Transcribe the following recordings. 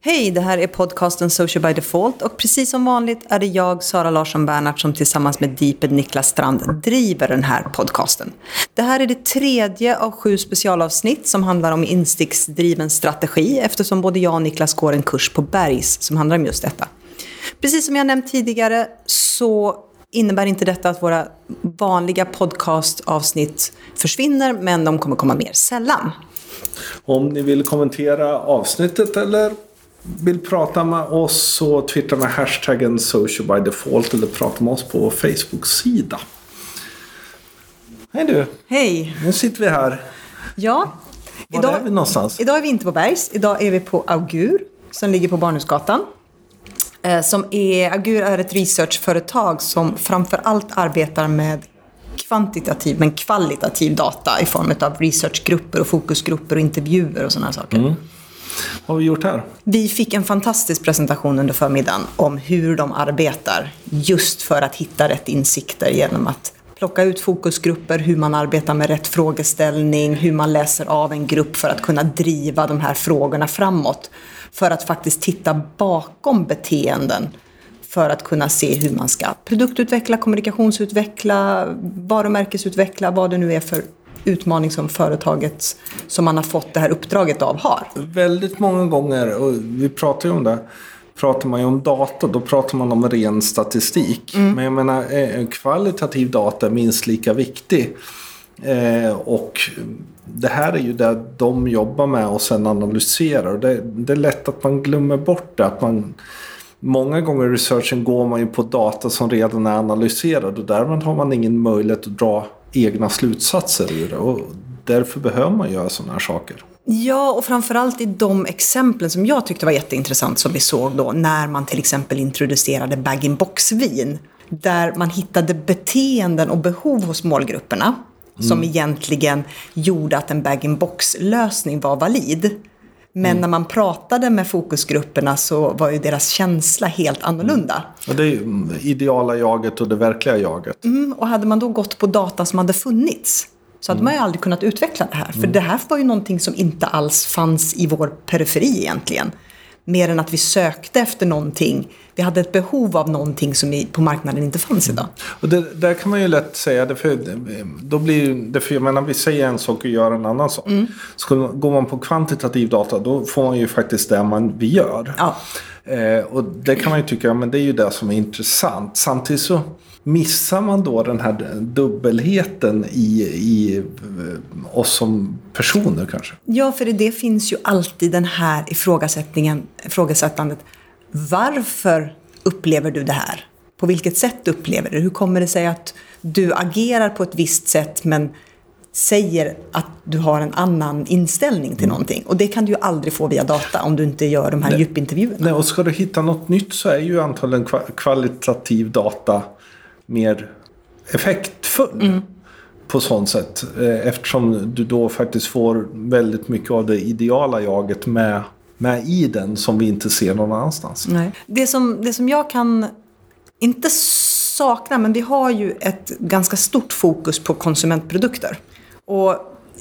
Hej, det här är podcasten Social by Default och precis som vanligt är det jag, Sara Larsson Bernhardt, som tillsammans med Deeped Niklas Strand driver den här podcasten. Det här är det tredje av sju specialavsnitt som handlar om insticksdriven strategi eftersom både jag och Niklas går en kurs på Bergs som handlar om just detta. Precis som jag nämnt tidigare så innebär inte detta att våra vanliga podcastavsnitt försvinner, men de kommer komma mer sällan. Om ni vill kommentera avsnittet eller vill prata med oss så twittra med hashtaggen social by default eller prata med oss på vår Facebook-sida. Hej du! Hej! Nu sitter vi här. Ja. Var idag, är vi någonstans? Idag är vi inte på Bergs. Idag är vi på Augur som ligger på Barnhusgatan. Eh, som är, Augur är ett researchföretag som framför allt arbetar med kvantitativ men kvalitativ data i form av researchgrupper och fokusgrupper och intervjuer och sådana saker. Mm. Vad har vi gjort här? Vi fick en fantastisk presentation under förmiddagen om hur de arbetar just för att hitta rätt insikter genom att plocka ut fokusgrupper, hur man arbetar med rätt frågeställning, hur man läser av en grupp för att kunna driva de här frågorna framåt. För att faktiskt titta bakom beteenden för att kunna se hur man ska produktutveckla, kommunikationsutveckla, varumärkesutveckla, vad det nu är för utmaning som företaget som man har fått det här uppdraget av har. Väldigt många gånger, och vi pratar ju om det, pratar man ju om data, då pratar man om ren statistik. Mm. Men jag menar, eh, kvalitativ data är minst lika viktig. Eh, och det här är ju det de jobbar med och sen analyserar. Det, det är lätt att man glömmer bort det. Att man, många gånger i researchen går man ju på data som redan är analyserad och därmed har man ingen möjlighet att dra egna slutsatser ur det. Och därför behöver man göra sådana här saker. Ja, och framförallt i de exemplen som jag tyckte var jätteintressant som vi såg då när man till exempel introducerade bag-in-box-vin. Där man hittade beteenden och behov hos målgrupperna mm. som egentligen gjorde att en bag-in-box-lösning var valid. Men mm. när man pratade med fokusgrupperna så var ju deras känsla helt annorlunda. Mm. Och det är ju ideala jaget och det verkliga jaget. Mm, och hade man då gått på data som hade funnits så hade man ju aldrig kunnat utveckla det här. För mm. det här var ju någonting som inte alls fanns i vår periferi egentligen. Mer än att vi sökte efter någonting. Vi hade ett behov av någonting som på marknaden inte fanns idag. Och det, där kan man ju lätt säga, det för, då blir det för, jag menar, vi säger en sak och gör en annan sak. Mm. Så går man på kvantitativ data då får man ju faktiskt det man, vi gör. Ja. Eh, och det kan man ju tycka, men det är ju det som är intressant. Samtidigt så missar man då den här dubbelheten i, i eh, oss som personer kanske? Ja, för i det finns ju alltid den här ifrågasättningen, ifrågasättandet. Varför upplever du det här? På vilket sätt upplever du det? Hur kommer det sig att du agerar på ett visst sätt men säger att du har en annan inställning till mm. någonting. Och det kan du ju aldrig få via data om du inte gör de här Nej. djupintervjuerna. Nej, och ska du hitta något nytt så är ju antagligen kvalitativ data mer effektfull. Mm. På sånt sätt. Eh, eftersom du då faktiskt får väldigt mycket av det ideala jaget med, med i den som vi inte ser någon annanstans. Nej. Det, som, det som jag kan, inte sakna, men vi har ju ett ganska stort fokus på konsumentprodukter. Och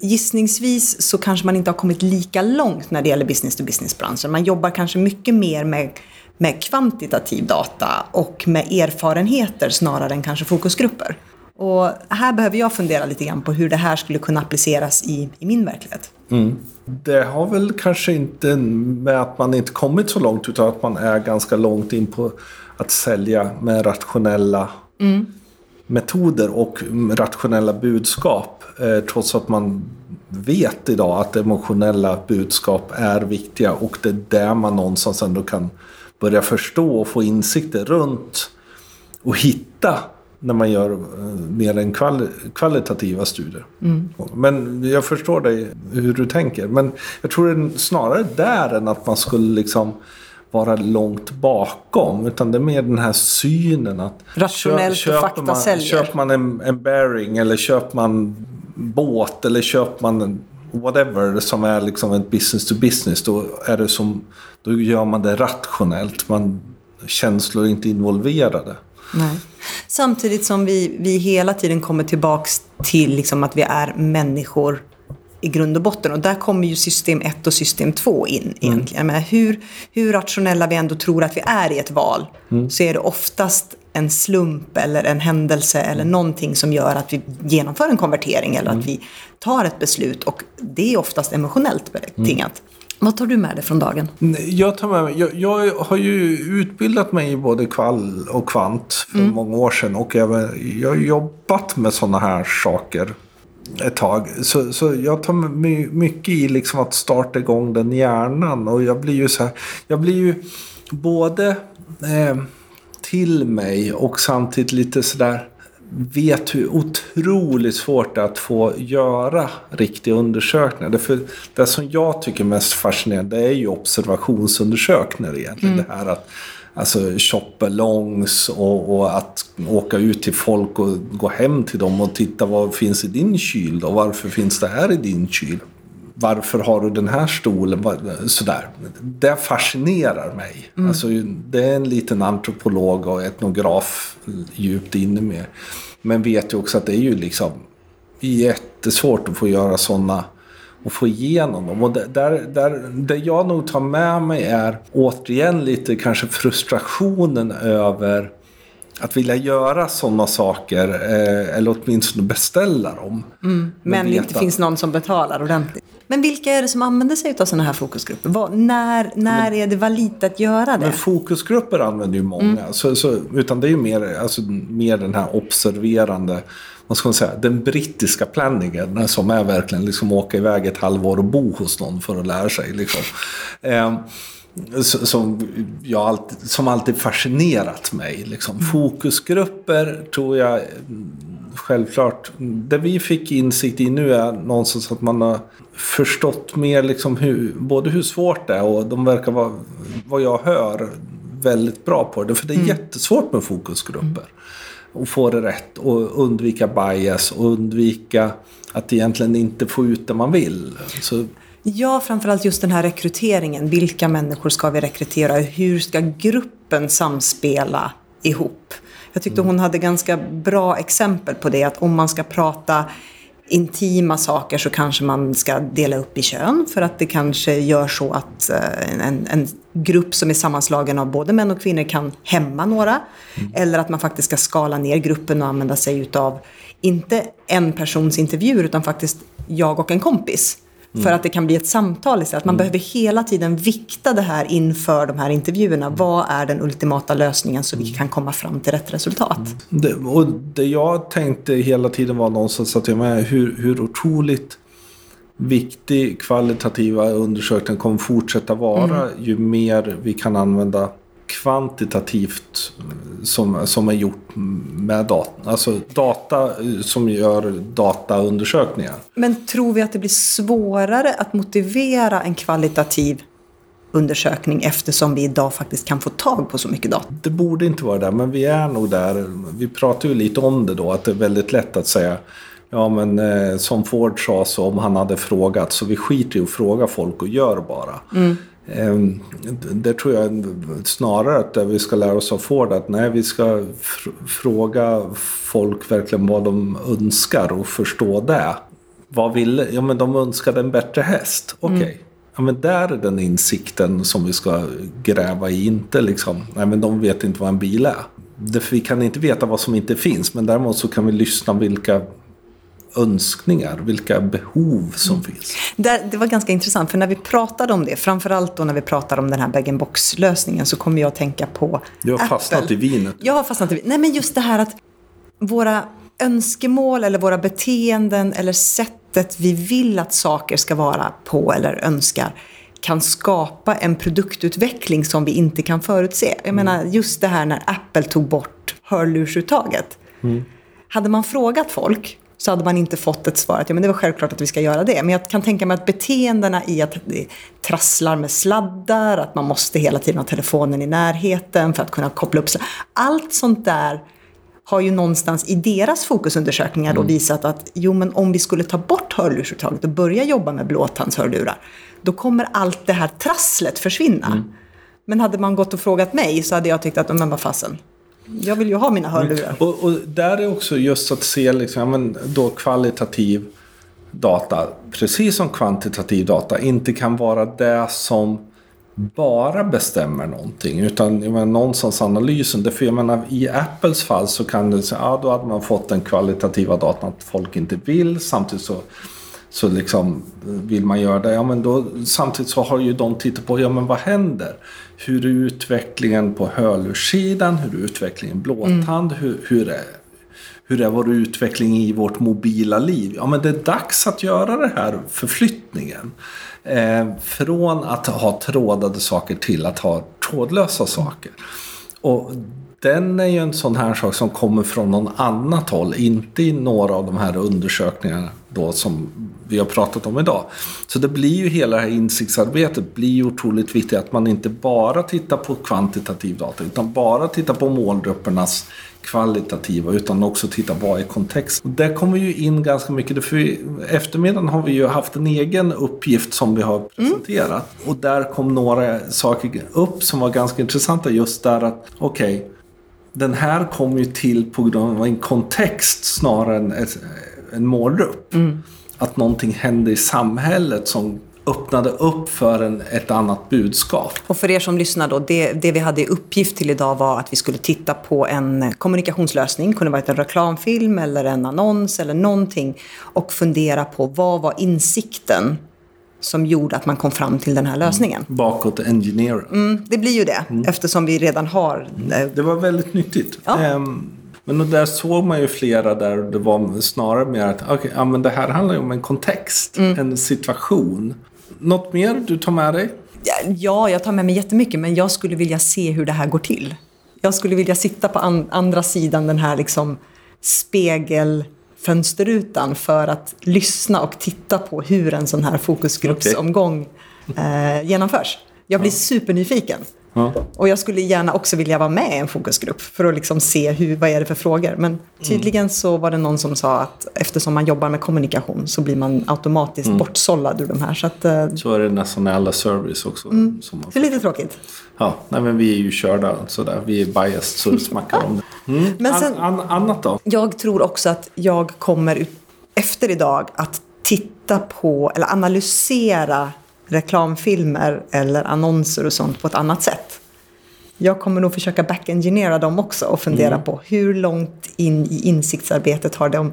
gissningsvis så kanske man inte har kommit lika långt när det gäller business to business-branschen. Man jobbar kanske mycket mer med med kvantitativ data och med erfarenheter snarare än kanske fokusgrupper. Och här behöver jag fundera lite grann på hur det här skulle kunna appliceras i, i min verklighet. Mm. Det har väl kanske inte med att man inte kommit så långt utan att man är ganska långt in på att sälja med rationella mm. metoder och rationella budskap. Eh, trots att man vet idag att emotionella budskap är viktiga och det är där man någonstans ändå kan börja förstå och få insikter runt och hitta när man gör eh, mer än kvali kvalitativa studier. Mm. Men jag förstår dig hur du tänker. Men jag tror det är snarare där än att man skulle liksom vara långt bakom. Utan det är mer den här synen att Rationellt köp, och fakta man, säljer. Köper man en, en bearing eller köper man båt eller köper man en whatever som är liksom ett business to business. Då, är det som, då gör man det rationellt. Man, känslor är inte involverade. Nej. Samtidigt som vi, vi hela tiden kommer tillbaks till liksom att vi är människor i grund och botten. Och där kommer ju system 1 och system 2 in egentligen. Men hur, hur rationella vi ändå tror att vi är i ett val så är det oftast en slump eller en händelse eller någonting som gör att vi genomför en konvertering eller att vi tar ett beslut. Och det är oftast emotionellt betingat. Vad tar du med dig från dagen? Jag, tar med mig, jag, jag har ju utbildat mig i både kvall och kvant för många år sedan. Och även, jag har jobbat med sådana här saker ett tag. Så, så jag tar my- mycket i liksom att starta igång den hjärnan. Och jag blir ju så här, jag blir ju både eh, till mig och samtidigt lite sådär vet hur otroligt svårt det är att få göra riktiga undersökningar. Därför det som jag tycker är mest fascinerande det är ju observationsundersökningar egentligen. Det här att alltså, shoppa långs och, och att åka ut till folk och gå hem till dem och titta vad finns i din kyl då? Varför finns det här i din kyl? Varför har du den här stolen? Sådär. Det fascinerar mig. Alltså, det är en liten antropolog och etnograf djupt inne med. Men vet ju också att det är ju liksom jättesvårt att få göra sådana och få igenom dem. Och där, där, det jag nog tar med mig är återigen lite kanske frustrationen över att vilja göra sådana saker eh, eller åtminstone beställa dem. Men det inte finns någon som betalar ordentligt. Men vilka är det som använder sig av sådana här fokusgrupper? Vad, när när är det valid att göra det? Men fokusgrupper använder ju många. Så, så, utan det är ju mer, alltså, mer den här observerande, vad ska man säga, den brittiska planningen som är verkligen liksom åka iväg ett halvår och bo hos någon för att lära sig. Liksom. Eh, som, jag alltid, som alltid fascinerat mig. Liksom. Fokusgrupper tror jag mm, självklart, det vi fick insikt i nu är någonstans att man har förstått mer liksom hur, både hur svårt det är och de verkar vara, vad jag hör, väldigt bra på det. För det är jättesvårt med fokusgrupper. Och få det rätt och undvika bias och undvika att egentligen inte få ut det man vill. Så, Ja, framförallt just den här rekryteringen. Vilka människor ska vi rekrytera? Hur ska gruppen samspela ihop? Jag tyckte hon hade ganska bra exempel på det. Att om man ska prata intima saker så kanske man ska dela upp i kön. För att det kanske gör så att eh, en, en grupp som är sammanslagen av både män och kvinnor kan hämma några. Eller att man faktiskt ska skala ner gruppen och använda sig utav, inte en persons intervjuer, utan faktiskt jag och en kompis. För att det kan bli ett samtal istället. Att man behöver hela tiden vikta det här inför de här intervjuerna. Vad är den ultimata lösningen så vi kan komma fram till rätt resultat? det, och det jag tänkte hela tiden var någonstans att jag med hur, hur otroligt viktig kvalitativa undersökningar kommer fortsätta vara ju mer vi kan använda kvantitativt som, som är gjort med data. Alltså data som gör dataundersökningar. Men tror vi att det blir svårare att motivera en kvalitativ undersökning eftersom vi idag faktiskt kan få tag på så mycket data? Det borde inte vara där, men vi är nog där. Vi pratar ju lite om det då, att det är väldigt lätt att säga Ja men eh, som Ford sa så om han hade frågat så vi skiter i att fråga folk och gör bara. Eh, det, det tror jag snarare att vi ska lära oss av Ford att nej vi ska fr- fråga folk verkligen vad de önskar och förstå det. Vad ville, ja men de önskade en bättre häst, okej. Ja, men där är den insikten som vi ska gräva i. Inte liksom, nej men de vet inte vad en bil är. Vi kan inte veta vad som inte finns. Men däremot så kan vi lyssna vilka önskningar, vilka behov som finns. Där, det var ganska intressant, för när vi pratade om det, framförallt då när vi pratade om den här bag-in-box-lösningen, så kom jag att tänka på Du har Apple. fastnat i vinet. Jag har fastnat i vinet. Nej, men just det här att våra önskemål eller våra beteenden eller sättet vi vill att saker ska vara på eller önskar kan skapa en produktutveckling som vi inte kan förutse. Jag menar, just det här när Apple tog bort hörlursuttaget. Hade man frågat folk så hade man inte fått ett svar att ja, men det var självklart att vi ska göra det. Men jag kan tänka mig att beteendena i att det trasslar med sladdar, att man måste hela tiden ha telefonen i närheten för att kunna koppla upp sig. Allt sånt där har ju någonstans i deras fokusundersökningar då visat att jo, men om vi skulle ta bort hörlursuttaget och börja jobba med blåtandshörlurar, då kommer allt det här trasslet försvinna. Men hade man gått och frågat mig så hade jag tyckt att, men vad fasen, jag vill ju ha mina hörlurar. Och, och där är också just att se liksom, men då kvalitativ data, precis som kvantitativ data, inte kan vara det som bara bestämmer någonting. Utan jag menar, någonstans-analysen, därför jag menar, i Apples fall så kan det säga, ja då hade man fått den kvalitativa datan att folk inte vill. Samtidigt så, så liksom vill man göra det. Ja, men då, samtidigt så har ju de tittat på, ja men vad händer? Hur är utvecklingen på hörlurssidan? Hur är utvecklingen blåtand? Mm. Hur, hur är hur är vår utveckling i vårt mobila liv? Ja, men det är dags att göra den här förflyttningen. Eh, från att ha trådade saker till att ha trådlösa saker. Och den är ju en sån här sak som kommer från någon annat håll, inte i några av de här undersökningarna då som vi har pratat om idag. Så det blir ju hela det här insiktsarbetet blir ju otroligt viktigt att man inte bara tittar på kvantitativ data utan bara tittar på målgruppernas kvalitativa utan också titta vad är kontext. Och där kommer ju in ganska mycket. För i eftermiddagen har vi ju haft en egen uppgift som vi har presenterat. Mm. Och där kom några saker upp som var ganska intressanta just där att okej okay, den här kom ju till på grund av en kontext snarare än en målgrupp. Mm. Att någonting hände i samhället som öppnade upp för en, ett annat budskap. Och för er som lyssnar då, det, det vi hade i uppgift till idag var att vi skulle titta på en kommunikationslösning, kunde varit en reklamfilm eller en annons eller någonting och fundera på vad var insikten som gjorde att man kom fram till den här lösningen. Mm. Bakåt engineera. Mm, det blir ju det, mm. eftersom vi redan har... Mm. Det var väldigt nyttigt. Ja. Um, men där såg man ju flera där det var snarare mer att okay, ja, men det här handlar ju om en kontext, mm. en situation. Något mer du tar med dig? Ja, jag tar med mig jättemycket, men jag skulle vilja se hur det här går till. Jag skulle vilja sitta på an andra sidan den här liksom spegelfönsterrutan för att lyssna och titta på hur en sån här fokusgruppsomgång okay. eh, genomförs. Jag blir ja. supernyfiken. Ja. Och jag skulle gärna också vilja vara med i en fokusgrupp för att liksom se hur, vad är det för frågor. Men tydligen mm. så var det någon som sa att eftersom man jobbar med kommunikation så blir man automatiskt mm. bortsållad ur de här. Så, att, uh, så är det nästan i alla service också. Mm. Som man... Det är lite tråkigt. Ja, nej, men vi är ju körda sådär. Vi är biased så det smackar om det. Mm. Men sen, an, an, annat då? Jag tror också att jag kommer efter idag att titta på eller analysera reklamfilmer eller annonser och sånt på ett annat sätt. Jag kommer nog försöka backengineera dem också och fundera mm. på hur långt in i insiktsarbetet har de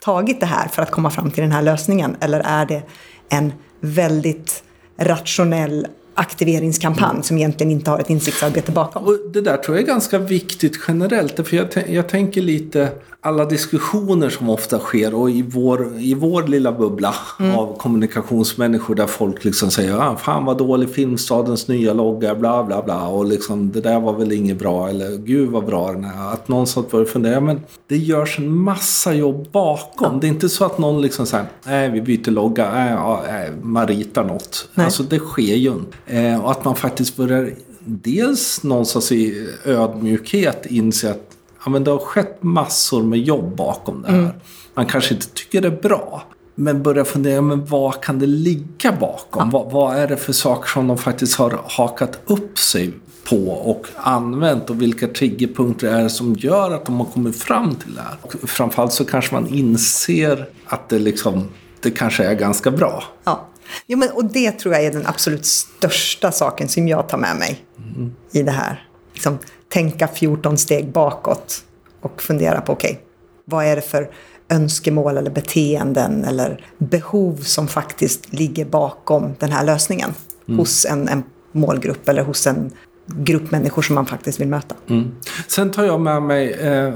tagit det här för att komma fram till den här lösningen? Eller är det en väldigt rationell aktiveringskampanj mm. som egentligen inte har ett insiktsarbete bakom. Och det där tror jag är ganska viktigt generellt. För jag, jag tänker lite alla diskussioner som ofta sker och i vår, i vår lilla bubbla mm. av kommunikationsmänniskor där folk liksom säger ah, fan vad dålig Filmstadens nya logga, bla bla bla och liksom det där var väl inget bra eller gud vad bra den är. Att någon satt började fundera, men det görs en massa jobb bakom. Ja. Det är inte så att någon liksom säger nej vi byter logga, nej, nej, man ritar något. Nej. Alltså det sker ju inte. Eh, och att man faktiskt börjar dels någonstans i ödmjukhet inse att ja, men det har skett massor med jobb bakom det här. Mm. Man kanske inte tycker det är bra. Men börja fundera, men vad kan det ligga bakom? Ja. Vad, vad, är det för saker som de faktiskt har hakat upp sig på och använt och vilka triggerpunkter är det som gör att de har kommit fram till det här? Och framförallt så kanske man inser att det, liksom, det kanske är ganska bra. Ja. Jo, men, och det tror jag är den absolut största saken som jag tar med mig mm. i det här. Liksom, tänka 14 steg bakåt och fundera på okej, okay, vad är det för önskemål eller beteenden eller behov som faktiskt ligger bakom den här lösningen mm. hos en, en, målgrupp eller hos en grupp människor som man faktiskt vill möta. Mm. Sen tar jag med mig eh,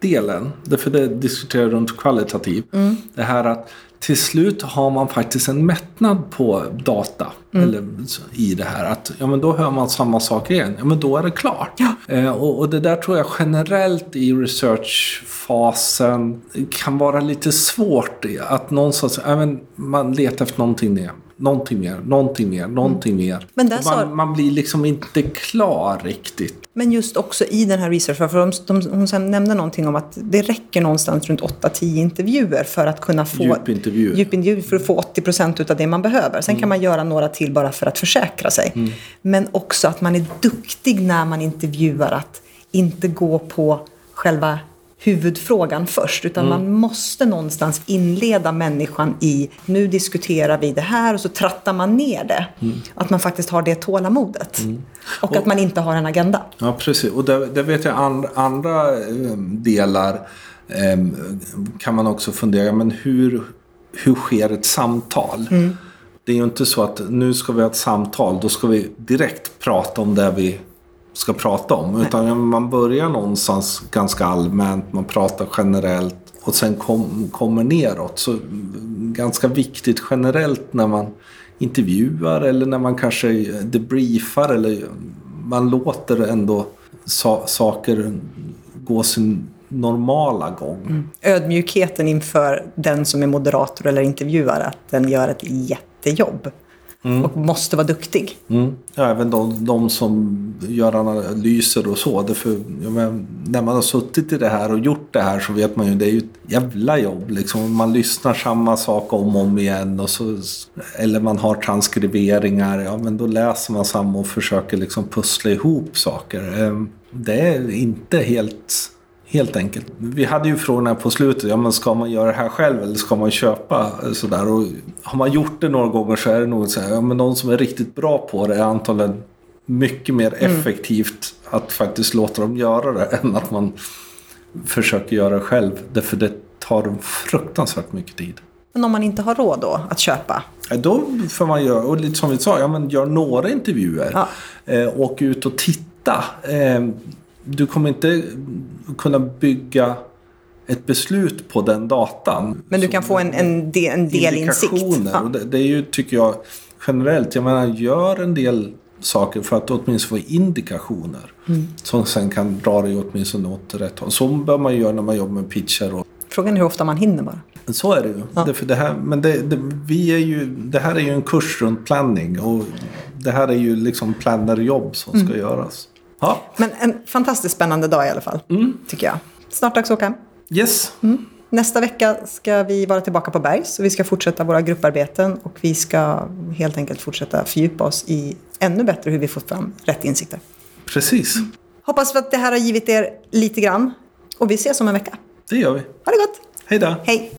mättnadsdelen. Därför det diskuterar runt kvalitativ. Mm. Det här att till slut har man faktiskt en mättnad på data mm. eller, i det här. Att, ja, men då hör man samma sak igen. Ja, men då är det klart. Ja. Eh, och, och, det där tror jag generellt i researchfasen kan vara lite svårt. Att någonstans, ja, men man letar efter någonting nya någonting mer, någonting mer, någonting mm. mer. Men man, sa... man, blir liksom inte klar riktigt. Men just också i den här researchen, för de, de, hon nämnde någonting om att det räcker någonstans runt 8-10 intervjuer för att kunna få djupintervjuer, djupintervjuer för att få 80 procent av det man behöver. Sen mm. kan man göra några till bara för att försäkra sig. Mm. Men också att man är duktig när man intervjuar att inte gå på själva huvudfrågan först. Utan man måste någonstans inleda människan i nu diskuterar vi det här och så trattar man ner det. Att man faktiskt har det tålamodet. Och, att man inte har en agenda. Ja, precis. Och det, det vet jag andra, andra eh, delar eh, kan man också fundera, men hur, hur sker ett samtal? Det är ju inte så att nu ska vi ha ett samtal, då ska vi direkt prata om det vi ska prata om. Utan man börjar någonstans ganska allmänt, man pratar generellt och sen kom, kommer neråt. Så ganska viktigt generellt när man intervjuar eller när man kanske debriefar eller man låter ändå sa saker gå sin normala gång. Ödmjukheten inför den som är moderator eller intervjuare, att den gör ett jättejobb. Och måste vara duktig. Mm. Ja, även de, de som gör analyser och så. Därför, men, när man har suttit i det här och gjort det här så vet man ju det är ju ett jävla jobb. Liksom. Man lyssnar samma sak om och om igen. Och så, eller man har transkriberingar. Ja, men då läser man samma och försöker liksom pussla ihop saker. Ehm, det är inte helt Helt enkelt. Vi hade ju frågan här på slutet, ja men ska man göra det här själv eller ska man köpa eh, sådär? Och har man gjort det några gånger så är det nog så här, ja men någon som är riktigt bra på det är antagligen mycket mer effektivt att faktiskt låta dem göra det än att man försöker göra det själv. Därför det tar fruktansvärt mycket tid. Men om man inte har råd då att köpa? Då får man göra, och lite som vi sa, ja, men gör några intervjuer. Ja. Eh, åk ut och titta. Eh, du kommer inte kunna bygga ett beslut på den datan. Men du kan få en, en, del, en del insikt. Ja. Det, det är ju, tycker jag, generellt. Jag menar, gör en del saker för att åtminstone få indikationer. Mm. Som sen kan dra dig åtminstone åt rätt håll. Så bör man göra när man jobbar med pitcher och Frågan är hur ofta man hinner bara. så är det ju. Ja. Det, för det, här, men det, det, vi är ju, det här är ju en kurs runt planning. Och det här är ju liksom plannerjobb som Mm. ska göras. Ja, Men en fantastiskt spännande dag i alla fall, tycker jag. Snart dags att åka hem. yes. Nästa vecka ska vi vara tillbaka på Bergs och vi ska fortsätta våra grupparbeten och vi ska helt enkelt fortsätta fördjupa oss i ännu bättre hur vi får fram rätt insikter. Precis. Hoppas att det här har givit er lite grann och vi ses om en vecka. Det gör vi. Ha det gott! Hej då. Hej!